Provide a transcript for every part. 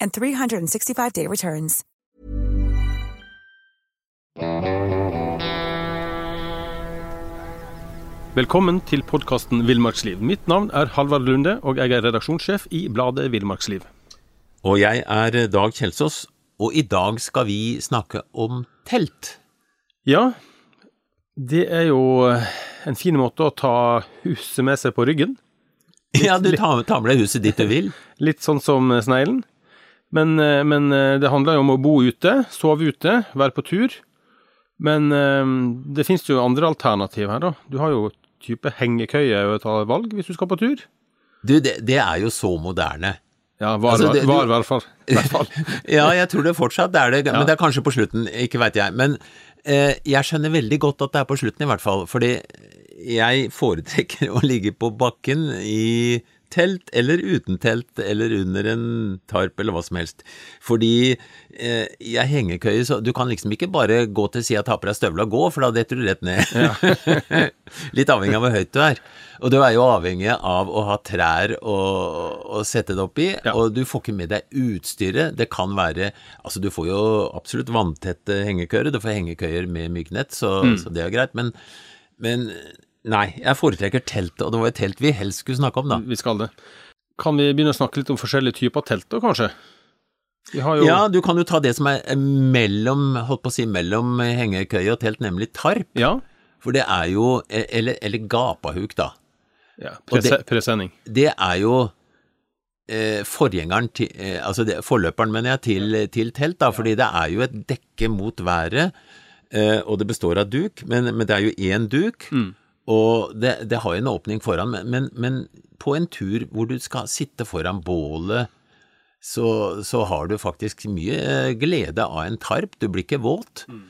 and 365-day returns. Velkommen til podkasten Villmarksliv. Mitt navn er Halvard Lunde, og jeg er redaksjonssjef i bladet Villmarksliv. Og jeg er Dag Kjelsås, og i dag skal vi snakke om telt. Ja, det er jo en fin måte å ta huset med seg på ryggen. Ja, du tar, tar med deg huset dit du vil. Litt sånn som sneglen. Men, eh, men eh, det handler jo om å bo ute, sove ute, være på tur. Men eh, det finnes jo andre alternativ her, da. Du har jo type hengekøye å ta valg hvis du skal på tur. Du, det, det er jo så moderne. Ja, var, Altså, det- var, du- var i hvert fall. i hvert fall. Ja, jeg tror det fortsatt er det, men det er kanskje på slutten, ikke veit jeg. Men eh, jeg skjønner veldig godt at det er på slutten, i hvert fall. Fordi jeg foretrekker å ligge på bakken i telt eller uten telt eller under en tarp eller hva som helst. Fordi eh, jeg hengekøye, så du kan liksom ikke bare gå til sida, ta på deg støvla og gå, for da detter du rett ned. Litt avhengig av hvor høyt du er. Og du er jo avhengig av å ha trær å, å sette det opp i, Ja. og du får ikke med deg utstyret. Det kan være Altså, du får jo absolutt vanntette hengekøyer, du får hengekøyer med myggnett, så, så det er greit, men, men Nei, jeg foretrekker teltet, og det var et telt vi helst skulle snakke om, da. Vi skal det. Kan vi begynne å snakke litt om forskjellige typer telt, da, kanskje? Vi har jo Ja, du kan jo ta det som er mellom, holdt på å si, mellom hengekøye og telt, nemlig tarp. Ja, For det er jo Eller, eller gapahuk, da. ja prese, det- presenning. Det er jo eh, forgjengeren til eh, Altså det, forløperen, mener jeg, til, til telt, da. Fordi det er jo et dekke mot været, eh, og det består av duk, men, men det er jo én duk. Og det, det har jo en åpning foran, men, men, men på en tur hvor du skal sitte foran bålet, så, så har du faktisk mye eh, glede av en tarp. Du blir ikke våt. Mm.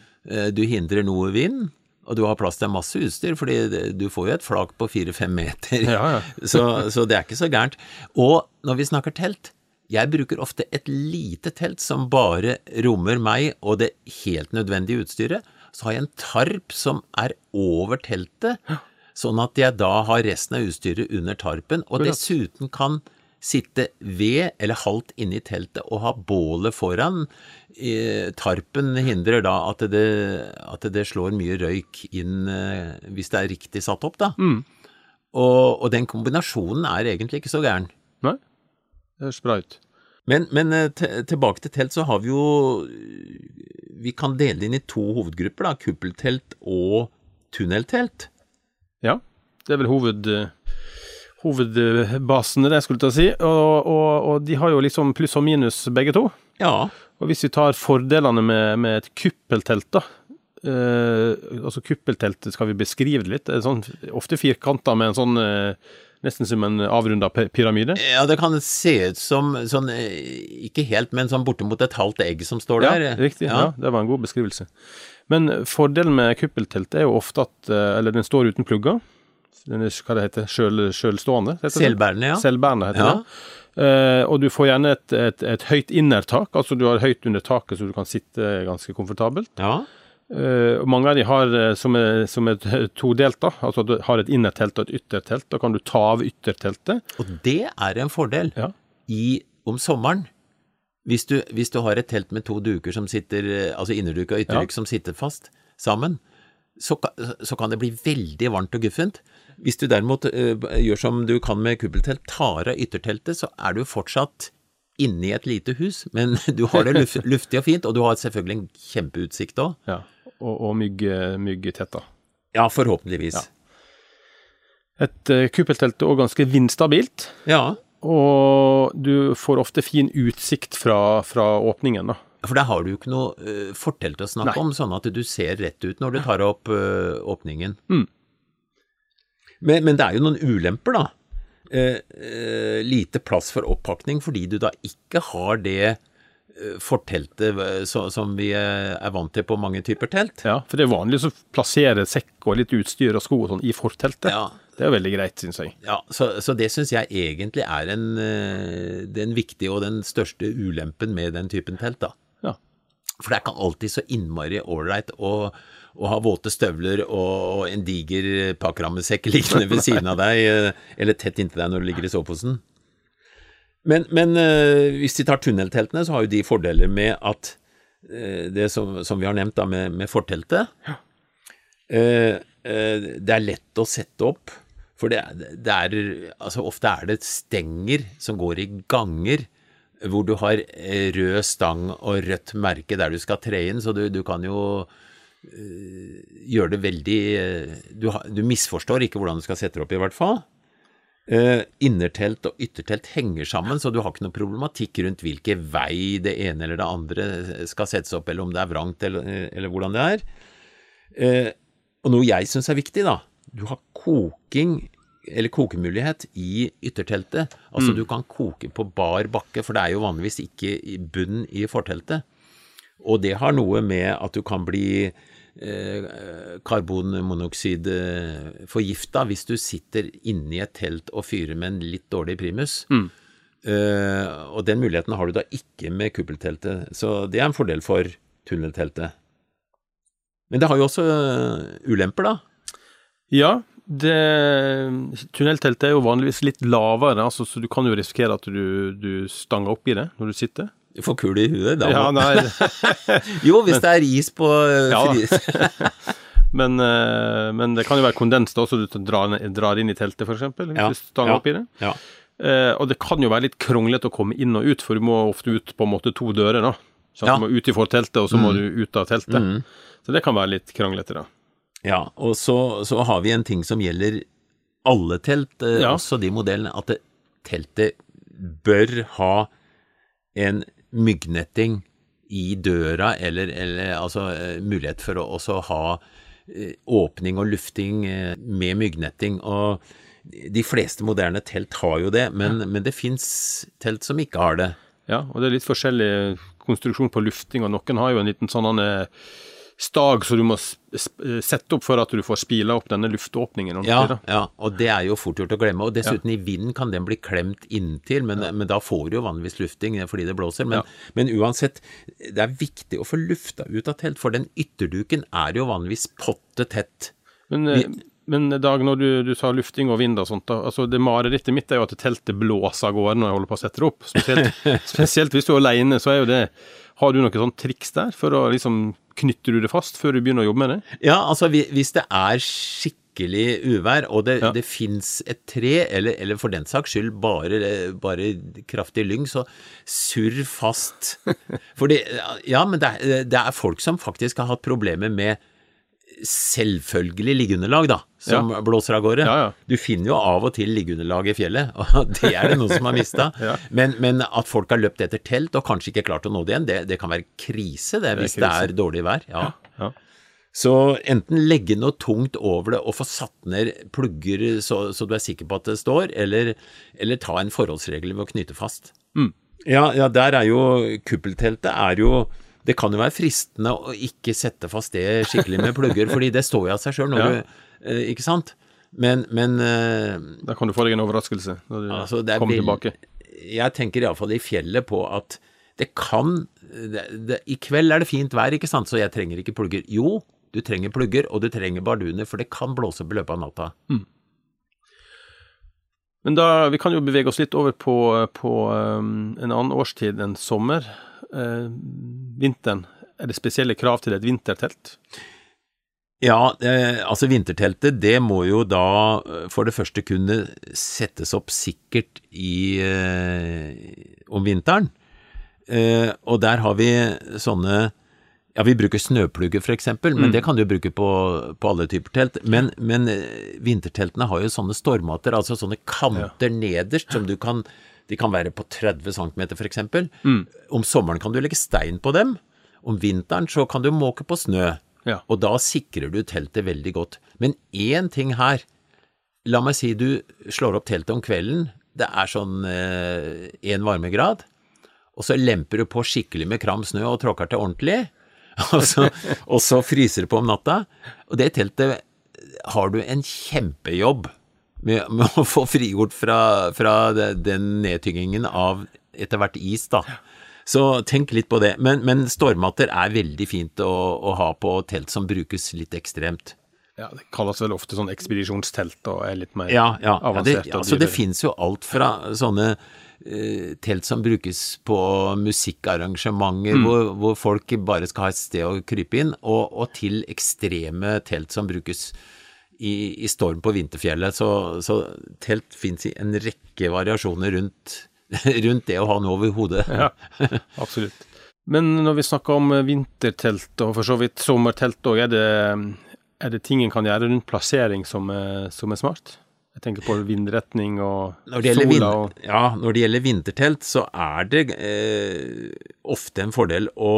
Du hindrer noe vind, og du har plass til masse utstyr, fordi du får jo et flak på fire-fem meter. Ja, ja. Så, så det er ikke så gærent. Og når vi snakker telt, jeg bruker ofte et lite telt som bare rommer meg og det helt nødvendige utstyret. Så har jeg en tarp som er over teltet, sånn at jeg da har resten av utstyret under tarpen, og dessuten kan sitte ved eller halvt inne i teltet og ha bålet foran. Tarpen hindrer da at det, at det slår mye røyk inn eh, hvis det er riktig satt opp, da. Og, og den kombinasjonen er egentlig ikke så gæren. Nei? Det høres bra ut. Men, men eh, tilbake til telt, så har vi jo Vi kan dele inn i to hovedgrupper, da. Kuppeltelt og tunneltelt. Ja, det er vel hoved, hovedbasene, det jeg skulle til å si. Og, og, og de har jo liksom pluss og minus begge to. Ja. Og hvis vi tar fordelene med, med et kuppeltelt, da. Eh, altså kuppelteltet, skal vi beskrive det litt? Det er sånn, ofte firkanta med en sånn eh, Nesten som en avrunda pyramide. ja, det kan se ut som sånn eh, Ikke helt, men sånn bortimot et halvt egg som står der. Ja, riktig. Ja. det var en god beskrivelse. Men fordelen med kuppeltelt er jo ofte at eh, Eller den står uten plugger. Den er hva det heter, sjøl, sjølstående. Selvbærende, ja. Selvbærende heter Ja. det. Uh, og du får gjerne et, et, et høyt innertak, altså du har høyt under taket så du kan sitte ganske komfortabelt. Ja. Uh, mange av de har som er, som er todelt, da. Altså du har et innertelt og et yttertelt. Da kan du ta av ytterteltet. Og det er en fordel Ja. i, om sommeren. Hvis du, hvis du har et telt med to duker som sitter, eh, altså innerduk og ytterduk som sitter fast sammen, så, så kan det bli veldig varmt og guffent. Hvis du derimot eh, gjør som du kan med kuppeltelt, tar av ytterteltet, så er du fortsatt inne i et lite hus, men du har det luft, luftig og fint, og du har selvfølgelig en kjempeutsikt òg. Ja. Og, og mygg, myggtett, da. Ja, forhåpentligvis. Et uh, kuppeltelt er òg ganske vindstabilt. Ja. Og du får ofte fin utsikt fra, fra åpningen, da. For der har du jo ikke noe uh, fortelt å snakke Nei. om, sånn at du ser rett ut når du tar opp uh, åpningen. Mm. Men, men det er jo noen ulemper, da. Uh, lite plass for oppakning fordi du da ikke har det forteltet så, som vi er vant til på mange typer telt. Ja, For det er vanlig å plassere sekk og litt utstyr og sko og sånn i forteltet. Ja. Det er veldig greit, syns jeg. Ja, så, så det syns jeg egentlig er en, eh, den viktige og den største ulempen med den typen telt, da. Ja. For det er ikke alltid så innmari ålreit å, å ha våte støvler og, og en diger pakkerammesekk liggende ved siden av deg, eh, eller tett inntil deg når du ligger i soveposen. Men, men eh, hvis vi tar tunnelteltene, så har jo de fordeler med at det som, som vi har nevnt da med, med forteltet ja. eh, Det er lett å sette opp. For det, det er Altså, ofte er det stenger som går i ganger hvor du har eh, rød stang og rødt merke der du skal tre inn, så du, du kan jo øh, gjøre det veldig øh, du, du misforstår ikke hvordan du skal sette det opp, i hvert fall. Uh, innertelt og yttertelt henger sammen, så du har ikke noe problematikk rundt hvilken vei det ene eller det andre skal settes opp, eller om det er vrangt, eller, eller hvordan det er. Uh, og noe jeg syns er viktig, da. Du har koking, eller kokemulighet, i ytterteltet. Altså du kan koke på bar bakke, for det er jo vanligvis ikke bunn i forteltet. Og det har noe med at du kan bli eh, karbonmonoksidforgifta hvis du sitter inni et telt og fyrer med en litt dårlig primus. Eh, og den muligheten har du da ikke med kuppelteltet, så det er en fordel for tunnelteltet. Men det har jo også eh, ulemper, da. Ja, det, tunnelteltet er jo vanligvis litt lavere, altså, så du kan jo risikere at du, du stanger opp i det når du sitter. Du får kul i huet. Da. Ja, nei, Jo, hvis det er is på eh, Ja. men, eh, men det kan jo være kondens da, så du drar, drar inn i teltet, eksempel, hvis Ja, du stanger ja. opp i det. ja. Eh, og det kan jo være litt kronglete å komme inn og ut, for du må ofte ut på en måte to dører, da. Så. Mm. du må ut i forteltet, og så må du ut av teltet. Så det kan være litt kronglete, da. Ja, og så, så har vi en ting som gjelder alle telt, eh, Ja. også de modellene, at det, teltet bør ha en myggnetting i døra, eller, eller altså eh, mulighet for å også ha eh, åpning og lufting med myggnetting. Og de fleste moderne telt har jo det, men, men det fins telt som ikke har det. Ja, og det er litt forskjellig konstruksjon på lufting, og noen har jo en liten sånn stag som du må sette opp for at du får spila opp denne luftåpningen. Ja, ja, og det er jo fort gjort å glemme. Og dessuten, i vinden kan den bli klemt inntil, men, men da får du jo vanligvis lufting fordi det blåser. Men, Ja. men uansett, det er viktig å få lufta ut av telt, for den ytterduken er jo vanligvis potte tett. Men, men Dag, når du, du sa lufting og vind og sånt, da, altså det marerittet mitt er jo at teltet blåser av gårde når jeg holder på å sette det opp. Spesielt, spesielt hvis du er alene, så er jo det Har du noen sånn triks der for å liksom Knytter du det fast før du begynner å jobbe med det? Ja, altså hvis det er skikkelig uvær, og det, Ja. det fins et tre, eller, eller for den saks skyld bare, bare kraftig lyng, så surr fast. Fordi, ja, men det det er folk som faktisk har hatt problemer med selvfølgelig liggeunderlag, da, som blåser av gårde. Ja, ja. Du finner jo av og til liggeunderlag i fjellet, og det er det noen som har mista. Ja. men, men at folk har løpt etter telt og kanskje ikke klart å nå det igjen, det, det kan være krise det, er hvis det krise. er dårlig vær. Ja. Ja. Så enten legge noe tungt over det og få satt ned plugger så, så du er sikker på at det står, eller, eller ta en forholdsregel ved å knyte fast. Mm. Ja, ja, der er jo kuppelteltet er jo Det kan jo være fristende å ikke sette fast det skikkelig med plugger, fordi det står jo av seg sjøl Ja. du eh, Ikke sant? Men, men eh, Da kan du få deg en overraskelse når du Altså, er kommer vel- tilbake. jeg tenker iallfall i fjellet på at det kan det, det, I kveld er det fint vær, ikke sant, så jeg trenger ikke plugger. Jo, du trenger plugger, og du trenger barduner, for det kan blåse opp i løpet av natta. Men da, vi kan jo bevege oss litt over på, på um, en annen årstid enn sommer. Eh, vinteren. Er det spesielle krav til et vintertelt? Ja, eh, altså vinterteltet, det må jo da eh, for det første kunne settes opp sikkert i, eh, om vinteren. Eh, og der har vi sånne ja, vi bruker snøplugger eksempel, men det kan du bruke på, på alle typer telt. Men, men eh, vinterteltene har jo sånne stormater, altså sånne kanter nederst som du kan De kan være på 30 cm for eksempel. Om sommeren kan du legge stein på dem. Om vinteren så kan du måke på snø. Ja. Og da sikrer du teltet veldig godt. Men én ting her. La meg si du slår opp teltet om kvelden. Det er sånn én varmegrad. Og så lemper du på skikkelig med kram snø og tråkker til ordentlig. Og så, og så fryser det på om natta. Og det teltet har du en kjempejobb med, med å få frigjort fra, fra den nedtyngingen av etter hvert is, da. Så tenk litt på det. Men, men stormatter er veldig fint å, å ha på telt som brukes litt ekstremt. Ja, Det kalles vel ofte sånn ekspedisjonstelt og er litt mer Ja, ja. ja det, avansert. altså det finnes jo alt fra sånne uh, telt som brukes på musikkarrangementer, Mm. hvor, hvor folk bare skal ha et sted å krype inn, og, og til ekstreme telt som brukes i, i storm på vinterfjellet. Så, så telt finnes i en rekke variasjoner rundt, rundt det å ha noe over hodet. Ja, absolutt. Men når vi snakker om vintertelt og for så vidt sommertelt òg, er, er det ting en kan gjøre rundt plassering som som er smart? Jeg tenker på vindretning og sola og ja, når det gjelder vintertelt, så er det eh, ofte en fordel å,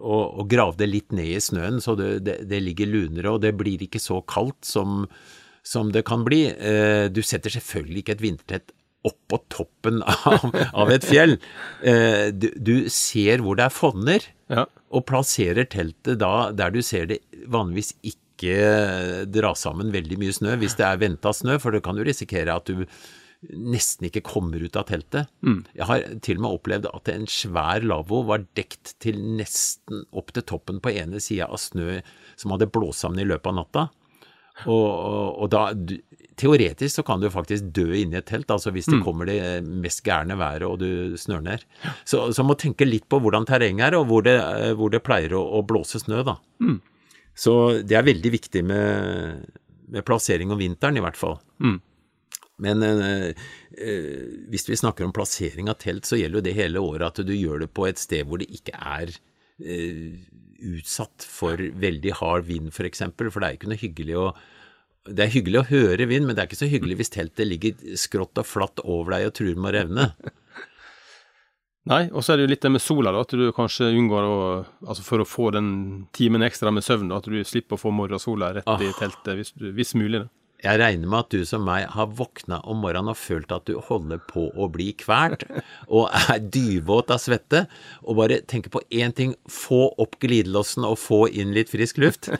å, å grave det litt ned i snøen, så det, det, det ligger lunere, og det blir ikke så kaldt som, som det kan bli. Eh, du setter selvfølgelig ikke et vintertelt oppå toppen av, av et fjell. Eh, du, du ser hvor det er fonner, Ja. og plasserer teltet da der du ser det vanligvis ikke dra sammen veldig mye snø, hvis det er venta snø, for det kan jo risikere at du nesten ikke kommer ut av teltet. Jeg har til og med opplevd at en svær lavvo var dekt til nesten opp til toppen på ene sida av snø som hadde blåst sammen i løpet av natta. Og, og, og da Teoretisk så kan du faktisk dø inni et telt, altså hvis det kommer det mest gærne været og du snør ned. Så, så må tenke litt på hvordan terrenget er, og hvor det, hvor det pleier å, å blåse snø, da. Så det er veldig viktig med, med plassering om vinteren, i hvert fall. Men eh, eh, hvis vi snakker om plassering av telt, så gjelder jo det hele året at du gjør det på et sted hvor det ikke er eh, utsatt for veldig hard vind, f.eks. For, eksempel, for det er ikke noe hyggelig å det er hyggelig å høre vind, men det er ikke så hyggelig hvis teltet ligger skrått og flatt over deg og truer med å revne. Nei, og så er det jo litt det med sola, da, at du kanskje unngår å Altså for å få den timen ekstra med søvn, da, at du slipper å få morgensola rett i Ah. teltet, hvis, hvis mulig. da. Jeg regner med at du som meg har våkna om morgenen og følt at du holder på å bli kvalt, og er dyvåt av svette, og bare tenker på én ting, få opp glidelåsen og få inn litt frisk luft.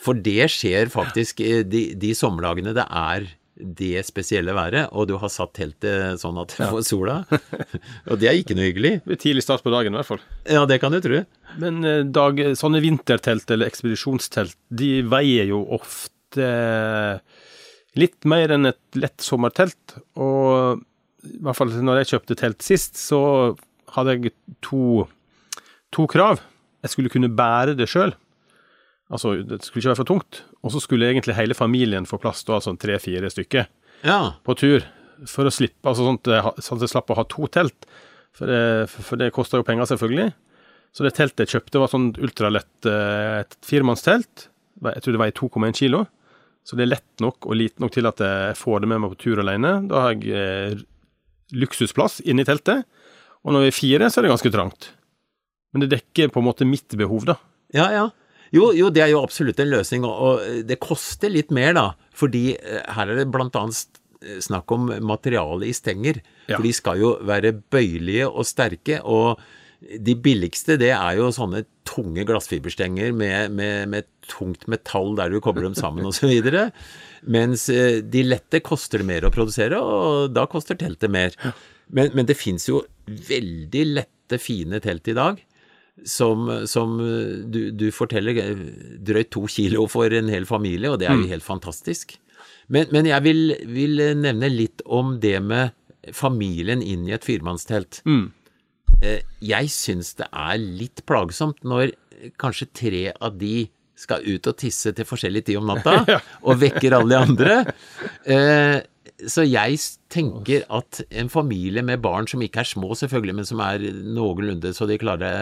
For det skjer faktisk de, de sommerdagene det er det spesielle været, og du har satt teltet sånn at du får sola. Og det er ikke noe hyggelig. Tidlig start på dagen, i hvert fall. Ja, det kan du tro. Men eh, dag, sånne vintertelt eller ekspedisjonstelt, de veier jo ofte litt mer enn et lett sommertelt. Og i hvert fall når jeg kjøpte telt sist, så hadde jeg to, to krav. Jeg skulle kunne bære det sjøl. Altså, det skulle ikke være for tungt. Og så skulle egentlig hele familien få plass, da, sånn tre-fire stykker Ja. på tur for å slippe, altså sånn at sånn at jeg slapp å ha to telt. For det, for det koster jo penger, selvfølgelig. Så det teltet jeg kjøpte, var sånn ultralett eh, et firemannstelt. Jeg tror det veier 2,1 kilo. Så det er lett nok og lite nok til at jeg får det med meg på tur alene. Da har jeg eh, luksusplass inni teltet. Og når vi er fire, så er det ganske trangt. Men det dekker på en måte mitt behov, da. Ja, ja. Jo, jo, det er jo absolutt en løsning, og, og det koster litt mer, da. Fordi eh, her er det blant annet eh, snakk om materiale i stenger. Ja. For de skal jo være bøyelige og sterke, og de billigste det er jo sånne tunge glassfiberstenger med, med, med tungt metall der du kobler dem sammen osv. Mens eh, de lette koster det mer å produsere, og da koster teltet mer. Men, men det fins jo veldig lette, fine telt i dag som, som du, du forteller eh, drøyt to kilo for en hel familie, og det er jo helt fantastisk. Men, men jeg vil, vil nevne litt om det med familien inn i et firemannstelt. Mm. Jeg syns det er litt plagsomt når kanskje tre av de skal ut og tisse til forskjellig tid om natta, og vekker alle de andre. Eh, så jeg tenker at en familie med barn som ikke er små selvfølgelig, men som er noenlunde så de klarer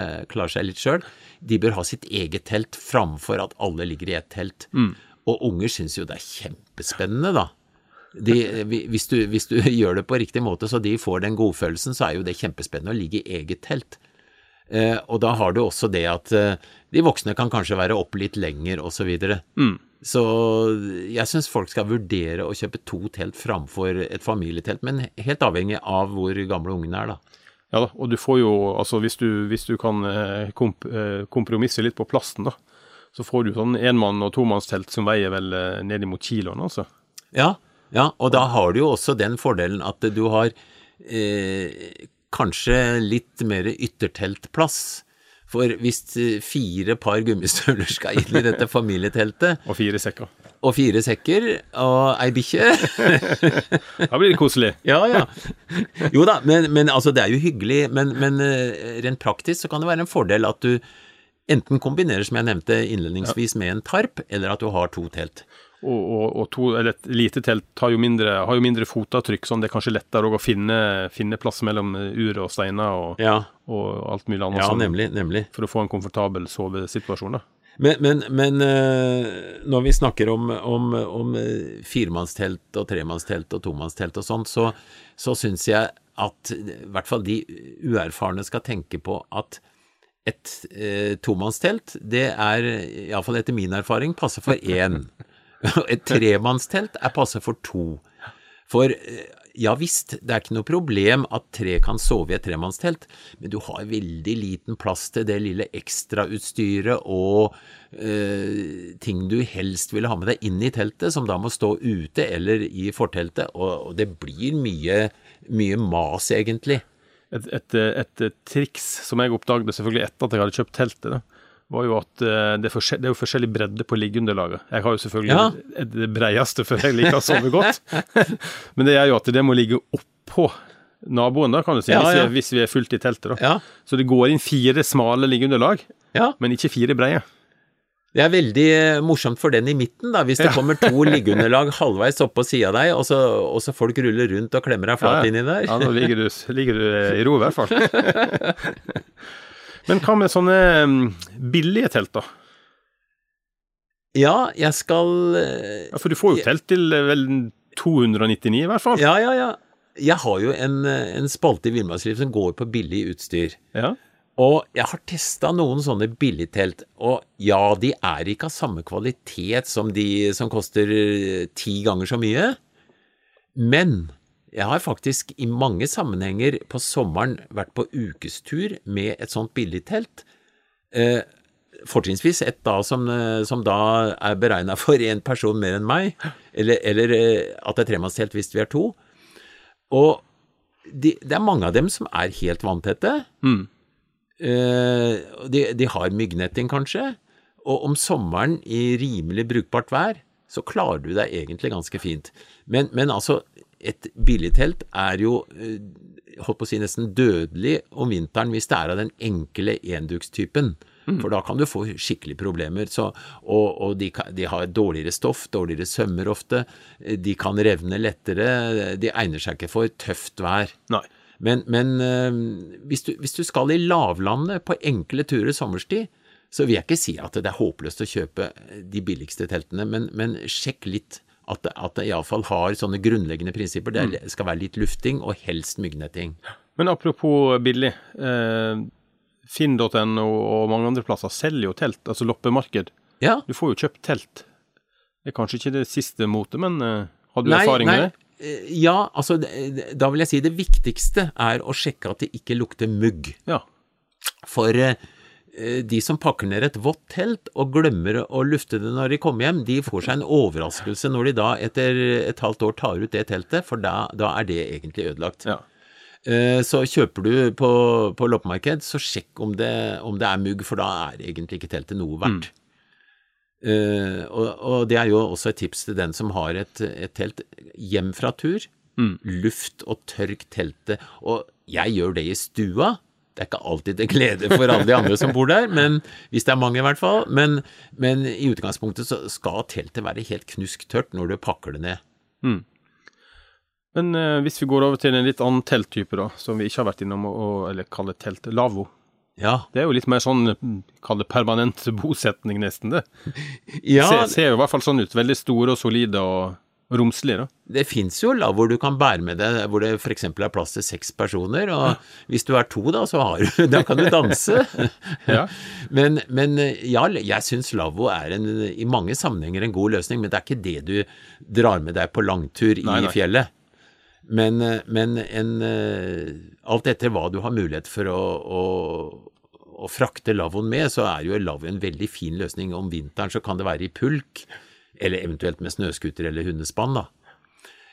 Eh, klarer seg litt sjøl, de bør ha sitt eget telt framfor at alle ligger i ett telt. Og unger syns jo det er kjempespennende, da. De, hvis, du, hvis du gjør det på riktig måte så de får den godfølelsen, så er jo det kjempespennende å ligge i eget telt. Eh, og da har du også det at eh, de voksne kan kanskje være oppe litt lenger, osv. Så, videre. så jeg syns folk skal vurdere å kjøpe to telt framfor et familietelt, men helt avhengig av hvor gamle ungene er, da. Ja da, og du får jo, altså hvis du, hvis du kan eh, komp eh, kompromisse litt på plasten, da, så får du sånn enmann- og tomannstelt som veier vel eh, ned mot kiloen, altså. Ja, ja, og da har du jo også den fordelen at du har eh, kanskje litt mer ytterteltplass. For hvis eh, fire par gummistøvler skal inn i dette familieteltet, Og fire sekker. og fire sekker og ei bikkje Da blir det koselig. Ja, ja. Jo da, men, men altså det er jo hyggelig, men, men eh, rent praktisk så kan det være en fordel at du enten kombinerer, som jeg nevnte innledningsvis, med en tarp, eller at du har to telt. Og, og, og to, eller et lite telt har jo mindre, har jo mindre fotavtrykk, sånn det er kanskje lettere å finne, finne plass mellom ur og steiner og, Ja, og alt mulig annet ja sånn, nemlig, nemlig. for å få en komfortabel sovesituasjon. da. Men, men, men eh, når vi snakker om, om, om eh, firemannstelt og tremannstelt og tomannstelt og sånt, så, så syns jeg at i hvert fall de uerfarne skal tenke på at et eh, tomannstelt, det er, iallfall etter min erfaring, passer for én. Et tremannstelt er passe for to. For eh, ja visst, det er ikke noe problem at tre kan sove i et tremannstelt, men du har veldig liten plass til det lille ekstrautstyret og eh, ting du helst vil ha med deg inn i teltet, som da må stå ute eller i forteltet, og, og det blir mye, mye mas, egentlig. Et, et, et, et triks som jeg oppdaget selvfølgelig etter at jeg hadde kjøpt teltet, da, var jo at eh, det er, forskjell, det er jo forskjellig bredde på liggeunderlaget. Jeg har jo selvfølgelig Ja. det breieste, for jeg liker å sove godt. Men det gjør jo at det må ligge oppå naboen, da, kan du si, Ja, hvis, vi er, hvis vi er fullt i teltet. da. Så det går inn fire smale liggeunderlag, ja. men ikke fire breie. Det er veldig eh, morsomt for den i midten, da, hvis det kommer to liggeunderlag halvveis oppå sida av deg, og så, og så folk ruller rundt og klemmer deg flat inni der. Ja, nå ligger du, ligger du i ro, i hvert fall. Men hva med sånne mm, billige telt, da? Ja, jeg skal eh, Ja, For du får jo telt til eh, vel 299 i hvert fall. Ja, ja, ja. Jeg har jo en, eh, en spalte i Villmarksliv som går på billig utstyr. Ja. Og jeg har testa noen sånne billigtelt, og ja, de er ikke av samme kvalitet som de som koster eh, ti ganger så mye, men jeg har faktisk i mange sammenhenger på sommeren vært på ukestur med et sånt billigtelt. Eh, fortrinnsvis et da som, eh, som da er beregna for én person mer enn meg, eller, eller eh, at det er tremannstelt hvis vi er to. Og de, det er mange av dem som er helt vanntette. Mm. Eh, de, de har myggnetting, kanskje. Og om sommeren i rimelig brukbart vær, så klarer du deg egentlig ganske fint. Men, men altså, et billigtelt er jo eh, holdt på å si nesten dødelig om vinteren hvis det er av den enkle endukstypen. For da kan du få skikkelig problemer. Så, og og de, kan- de har dårligere stoff, dårligere sømmer ofte. eh, De kan revne lettere. De egner seg ikke for tøft vær. Nei. Men, men eh, hvis, du, hvis du skal i lavlandet på enkle turer sommerstid, så vil jeg ikke si at det er håpløst å kjøpe de billigste teltene, men, men sjekk litt at det, at det iallfall har sånne grunnleggende prinsipper. Det er- skal være litt lufting og helst myggnetting. Men apropos billig. Eh, Finn.no og mange andre plasser selger jo telt, altså loppemarked. Ja, Du får jo kjøpt telt. Det er kanskje ikke det siste motet, men eh, har du Nei, erfaring nei, med det? eh, Ja, altså da vil jeg si det viktigste er å sjekke at det ikke lukter mugg. Ja. For eh, de som pakker ned et vått telt og glemmer å lufte det når de kommer hjem, de får seg en overraskelse når de da etter et halvt år tar ut det teltet, for da, da er det egentlig ødelagt. ja. Eh, Så kjøper du på, på loppemarked, så sjekk om det, om det er mugg, for da er egentlig ikke teltet noe verdt. Eh, og, og det er jo også et tips til den som har et, et telt hjem fra tur. Luft og tørk teltet. Og jeg gjør det i stua. Det er ikke alltid til glede for alle de andre som bor der, men hvis det er mange i hvert fall. Men, men i utgangspunktet så skal teltet være helt knusktørt når du pakker det ned. Men eh, hvis vi går over til en litt annen telttype, da, som vi ikke har vært innom, og, og- eller kaller telt lavvo. Ja, Det er jo litt mer sånn, mm, kall det permanent bosetning, nesten, det. ja Ser, ser jo i hvert fall sånn ut. Veldig store og solide og romslige, da. Det fins jo lavvoer du kan bære med deg hvor det f.eks. er plass til seks personer, og hvis du er to da, så har du, da kan du danse. Ja. Men, men ja, jeg syns lavvo er en, i mange sammenhenger en god løsning, men det er ikke det du drar med deg på langtur i Nei, nei. fjellet. Men, men en, alt etter hva du har mulighet for å, å, å frakte lavvoen med, så er jo lavvo en veldig fin løsning. Om vinteren så kan det være i pulk, eller eventuelt med snøscooter eller hundespann. da.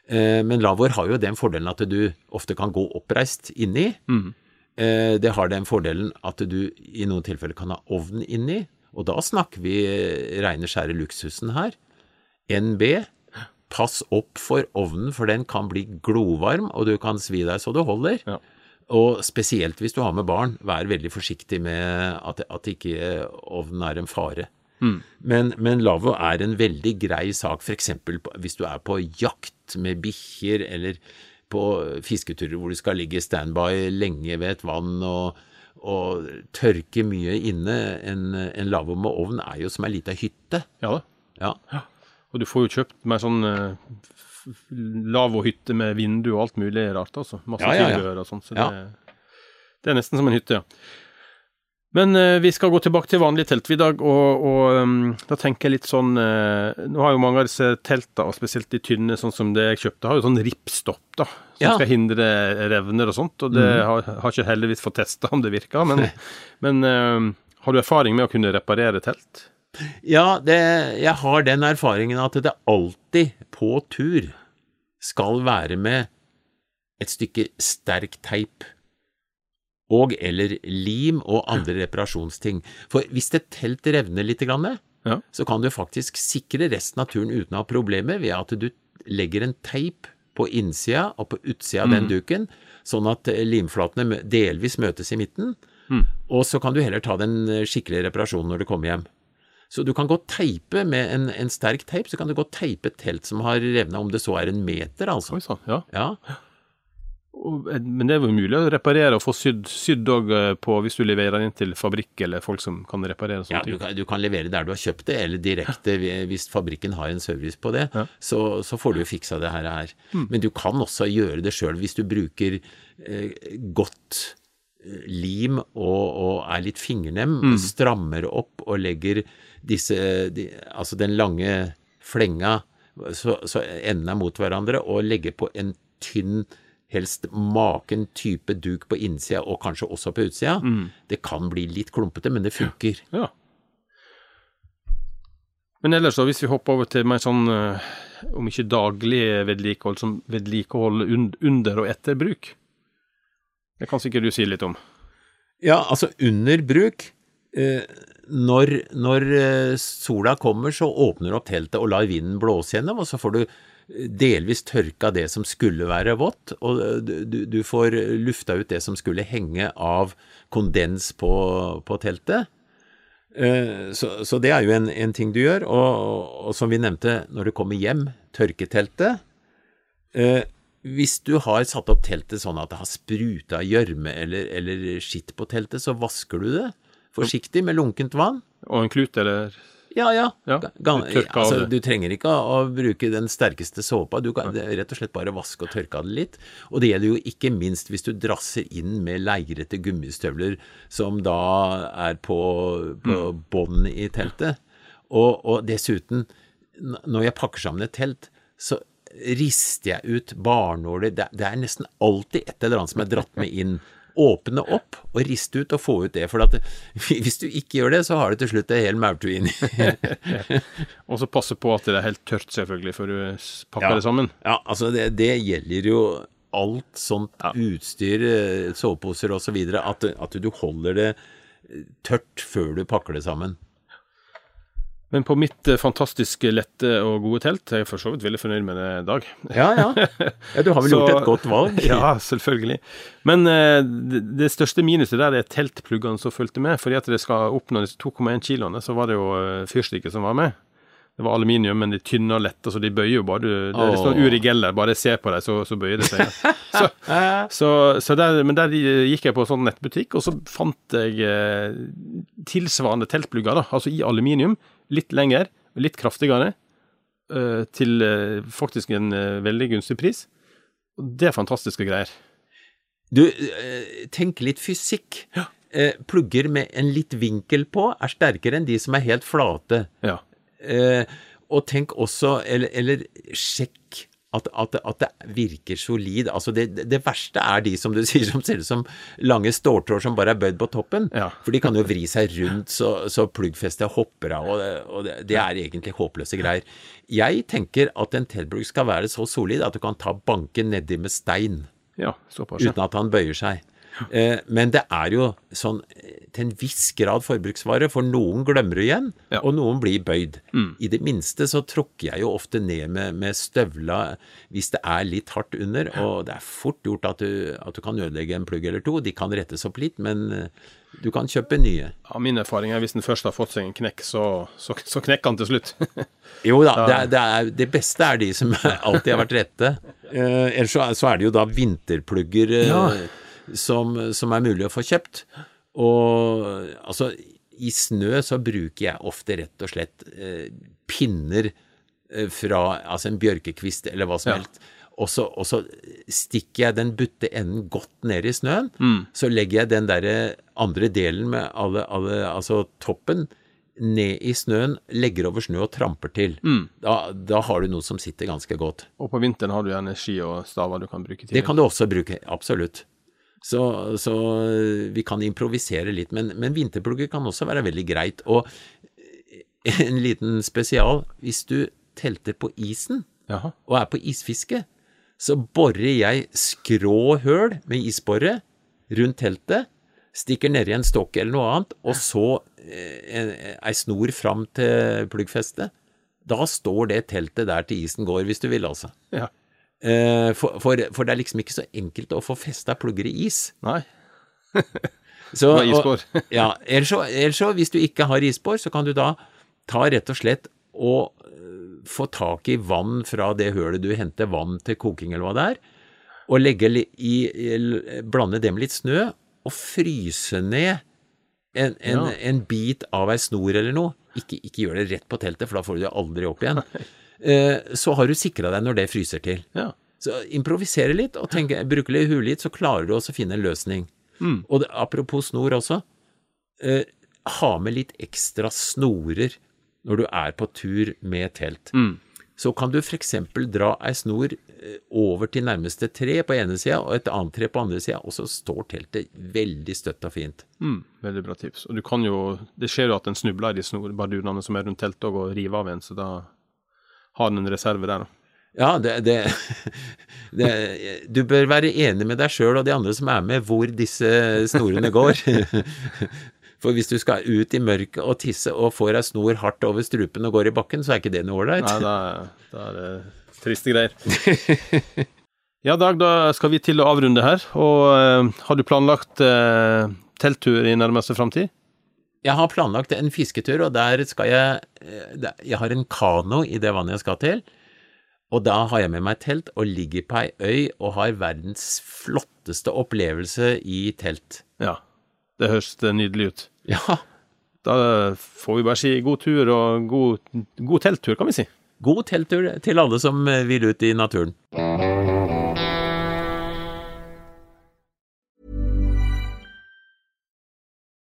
Eh, Men lavvoer har jo den fordelen at du ofte kan gå oppreist inni. Mm. Det har den fordelen at du i noen tilfeller kan ha ovn inni, og da snakker vi eh, reine skjære luksusen her. NB, pass opp for ovnen, for den kan bli glovarm, og du kan svi deg så det holder. Ja. Og spesielt hvis du har med barn, vær veldig forsiktig med at, at ikke ovnen er en fare. Men, men lavvo er en veldig grei sak, f.eks. hvis du er på jakt med bikkjer, eller på fisketurer hvor du skal ligge standby lenge ved et vann og, og tørke mye inne. En, en lavvo med ovn er jo som ei lita hytte. Ja da. Ja. Og du får jo kjøpt med sånn eh, lavvohytte med vindu og alt mulig rart, altså. Masse Ja, ja, ja. tilbehør og sånn. Så Ja. det, det er nesten som en hytte, ja. Men eh, vi skal gå tilbake til vanlige telt i dag, og, og um, da tenker jeg litt sånn eh, Nå har jo mange av disse teltene, og spesielt de tynne, sånn som det jeg kjøpte, har jo sånn rippstopp, da. Som Ja. Skal hindre revner og sånt. Og det har, har ikke heldigvis fått testa om det virker, men, men eh, har du erfaring med å kunne reparere telt? Ja, det, jeg har den erfaringen at det alltid på tur skal være med et stykke sterk teip og eller lim og andre reparasjonsting. For hvis et telt revner litt, Ja. så kan du faktisk sikre resten av turen uten å ha problemer ved at du legger en teip på innsida og på utsida av den duken, sånn at eh, limflatene delvis møtes i midten, og så kan du heller ta den eh, skikkelige reparasjonen når du kommer hjem. Så du kan godt teipe med en, en sterk teip, så kan du godt teipe et telt som har revna, om det så er en meter, altså. Oi så, ja. Ja, Men det er jo mulig å reparere og få sydd, sydd på hvis du leverer den inn til fabrikk eller folk som kan reparere ja ting. du, kan, du kan levere der du har kjøpt det, eller direkte hvis fabrikken har en service på det, Ja. så, så får du jo fiksa det her. her. Men du kan også gjøre det sjøl hvis du bruker eh, godt eh, lim og, og er litt fingernem, strammer opp og legger disse de, Altså den lange flenga så, så endene mot hverandre, og legger på en tynn helst maken type duk på innsida og kanskje også på utsida. Det kan bli litt klumpete, men det funker. Ja. Men ellers, da, hvis vi hopper over til mer sånn, eh, om ikke daglig vedlikehold, som vedlikehold under og etter bruk. Det kan sikkert du si litt om. Ja, altså under bruk eh, når, når eh, sola kommer, så åpner du opp teltet og lar vinden blåse gjennom, og så får du delvis tørka det som skulle være vått, og eh, du, du- får lufta ut det som skulle henge av kondens på, på teltet. Eh, Så, så det er jo en, en ting du gjør, og, og som vi nevnte, når du kommer hjem, tørketeltet. Eh, hvis du har satt opp teltet sånn at det har spruta gjørme eller, eller skitt på teltet, så vasker du det. Forsiktig med lunkent vann. Og en klut, eller Ja, ja. Ja, Gan, ga- du altså, det. du trenger ikke å, bruke den sterkeste såpa. Du kan er rett og slett bare vaske og tørke av det litt. Og det gjelder jo ikke minst hvis du drasser inn med leirete gummistøvler som da er på, på Mm. bånd i teltet. Og, og dessuten, når jeg pakker sammen et telt, så rister jeg ut barnåler. Det, det er nesten alltid et eller annet som er dratt med inn. Åpne opp og riste ut og få ut det. For at hvis du ikke gjør det, så har du til slutt en hel maurtue inni. Og så passe på at det er helt tørt, selvfølgelig, før du pakker Ja. det sammen. Ja, altså det, det gjelder jo alt sånt utstyr, eh, soveposer videre, at, at du holder det eh, tørt før du pakker det sammen. Men på mitt eh, fantastiske lette og gode telt er jeg for så vidt veldig fornøyd med det dag. Ja, ja. ja du har vel Så- gjort et godt valg? Ja, selvfølgelig. Men eh, det, det største minuset der er teltpluggene som fulgte med. Fordi at det skal oppnå disse 2,1 kiloene, så var det jo uh, fyrstikker som var med. Det var aluminium, men de tynne og lette, så de bøyer jo bare. Du, det er sånn Åh. Uri Geller, bare se på dem, så, så bøyer det seg. Så, så, så der, men der gikk jeg på en sånn nettbutikk, og så fant jeg eh, tilsvarende teltplugger, da, altså i aluminium, litt lengre, litt kraftigere, eh, til eh, faktisk en eh, veldig gunstig pris. Og det er fantastiske greier. Du, tenk litt fysikk. Ja. Plugger med en litt vinkel på er sterkere enn de som er helt flate. Ja. Og tenk også, eller, eller sjekk at, at, at det virker solid. Altså det, det- verste er de som du sier som ser ut som lange ståltråder som bare er bøyd på toppen. Ja. For de kan jo vri seg rundt så, så pluggfestet hopper av, og, det, og det, det er egentlig håpløse greier. Jeg tenker at en teltplugg skal være så solid at du kan ta banken nedi med stein Ja, såpass. ja. uten at han bøyer seg. Eh, men det er jo sånn eh, til en viss grad forbruksvare, for noen glemmer det igjen, Ja. og noen blir bøyd. I det minste så tråkker jeg jo ofte ned med, med støvla hvis det er litt hardt under, og det er fort gjort at du, at du kan ødelegge en plugg eller to. De kan rettes opp litt, men eh, du kan kjøpe nye. Ja, min erfaring er hvis den først har fått seg en knekk, så, så, så knekker han til slutt. Jo da, det, er, det, er, det beste er de som alltid har vært rette. Eh, ellers så, er- så er det jo da vinterplugger eh, Ja. Som, som er mulig å få kjøpt. Og altså, i snø så bruker jeg ofte rett og slett eh, pinner eh, fra altså en bjørkekvist eller hva som Ja. helst. Og så, og så stikker jeg den butte enden godt ned i snøen. Så legger jeg den derre andre delen med alle, alle altså toppen ned i snøen, legger over snø og tramper til. Da, da har du noe som sitter ganske godt. og på vinteren har du gjerne ski og staver du kan bruke til. Det kan du også bruke, absolutt. Så, så vi kan improvisere litt, men, men vinterplugger kan også være veldig greit. Og en liten spesial, hvis du telter på isen Jaha. og er på isfiske, så borer jeg skrå høl med isborre rundt teltet, stikker nedi en stokk eller noe annet, og så eh, ei snor fram til pluggfestet. Da står det teltet der til isen går, hvis du vil, altså. Ja. Eh, For, for, for det er liksom ikke så enkelt å få festa plugger i is. Nei. Så, isbår. og- ja, ellers så, ellers så, hvis du ikke har isbår, så kan du da ta rett og slett og øh, få tak i vann fra det hølet du henter vann til koking eller hva det er, og legge i, i- blande det med litt snø, og fryse ned en, en, Ja. en bit av ei snor eller noe. Ikke, ikke gjør det rett på teltet, for da får du det aldri opp igjen. Eh, Så har du sikra deg når det fryser til. Ja. Så improvisere litt og tenke, bruke litt huet litt, så klarer du også å finne en løsning. Og det, apropos snor også, eh, ha med litt ekstra snorer når du er på tur med telt. Så kan du f.eks. dra ei snor eh, over til nærmeste tre på ene sida og et annet tre på andre sida, og så står teltet veldig støtt og fint. Mm, veldig bra tips. Og du kan jo Det skjer jo at en snubler i de snorbardunene som er rundt teltet og river av en, så da har en en reserve der, da. Ja, det, det, det Du bør være enig med deg sjøl og de andre som er med, hvor disse snorene går. For hvis du skal ut i mørket og tisse og får ei snor hardt over strupen og går i bakken, så er ikke det noe ålreit. Nei, da, da er det triste greier. Ja, Dag, da skal vi til å avrunde her. Og uh, har du planlagt uh, telttur i nærmeste framtid? Jeg har planlagt en fisketur, og der skal jeg eh, Jeg har en kano i det vannet jeg skal til. Og da har jeg med meg telt og ligger på ei øy og har verdens flotteste opplevelse i telt. Ja. Det høres nydelig ut. Ja, Da får vi bare si god tur og god, god telttur, kan vi si. god telttur til alle som eh, vil ut i naturen.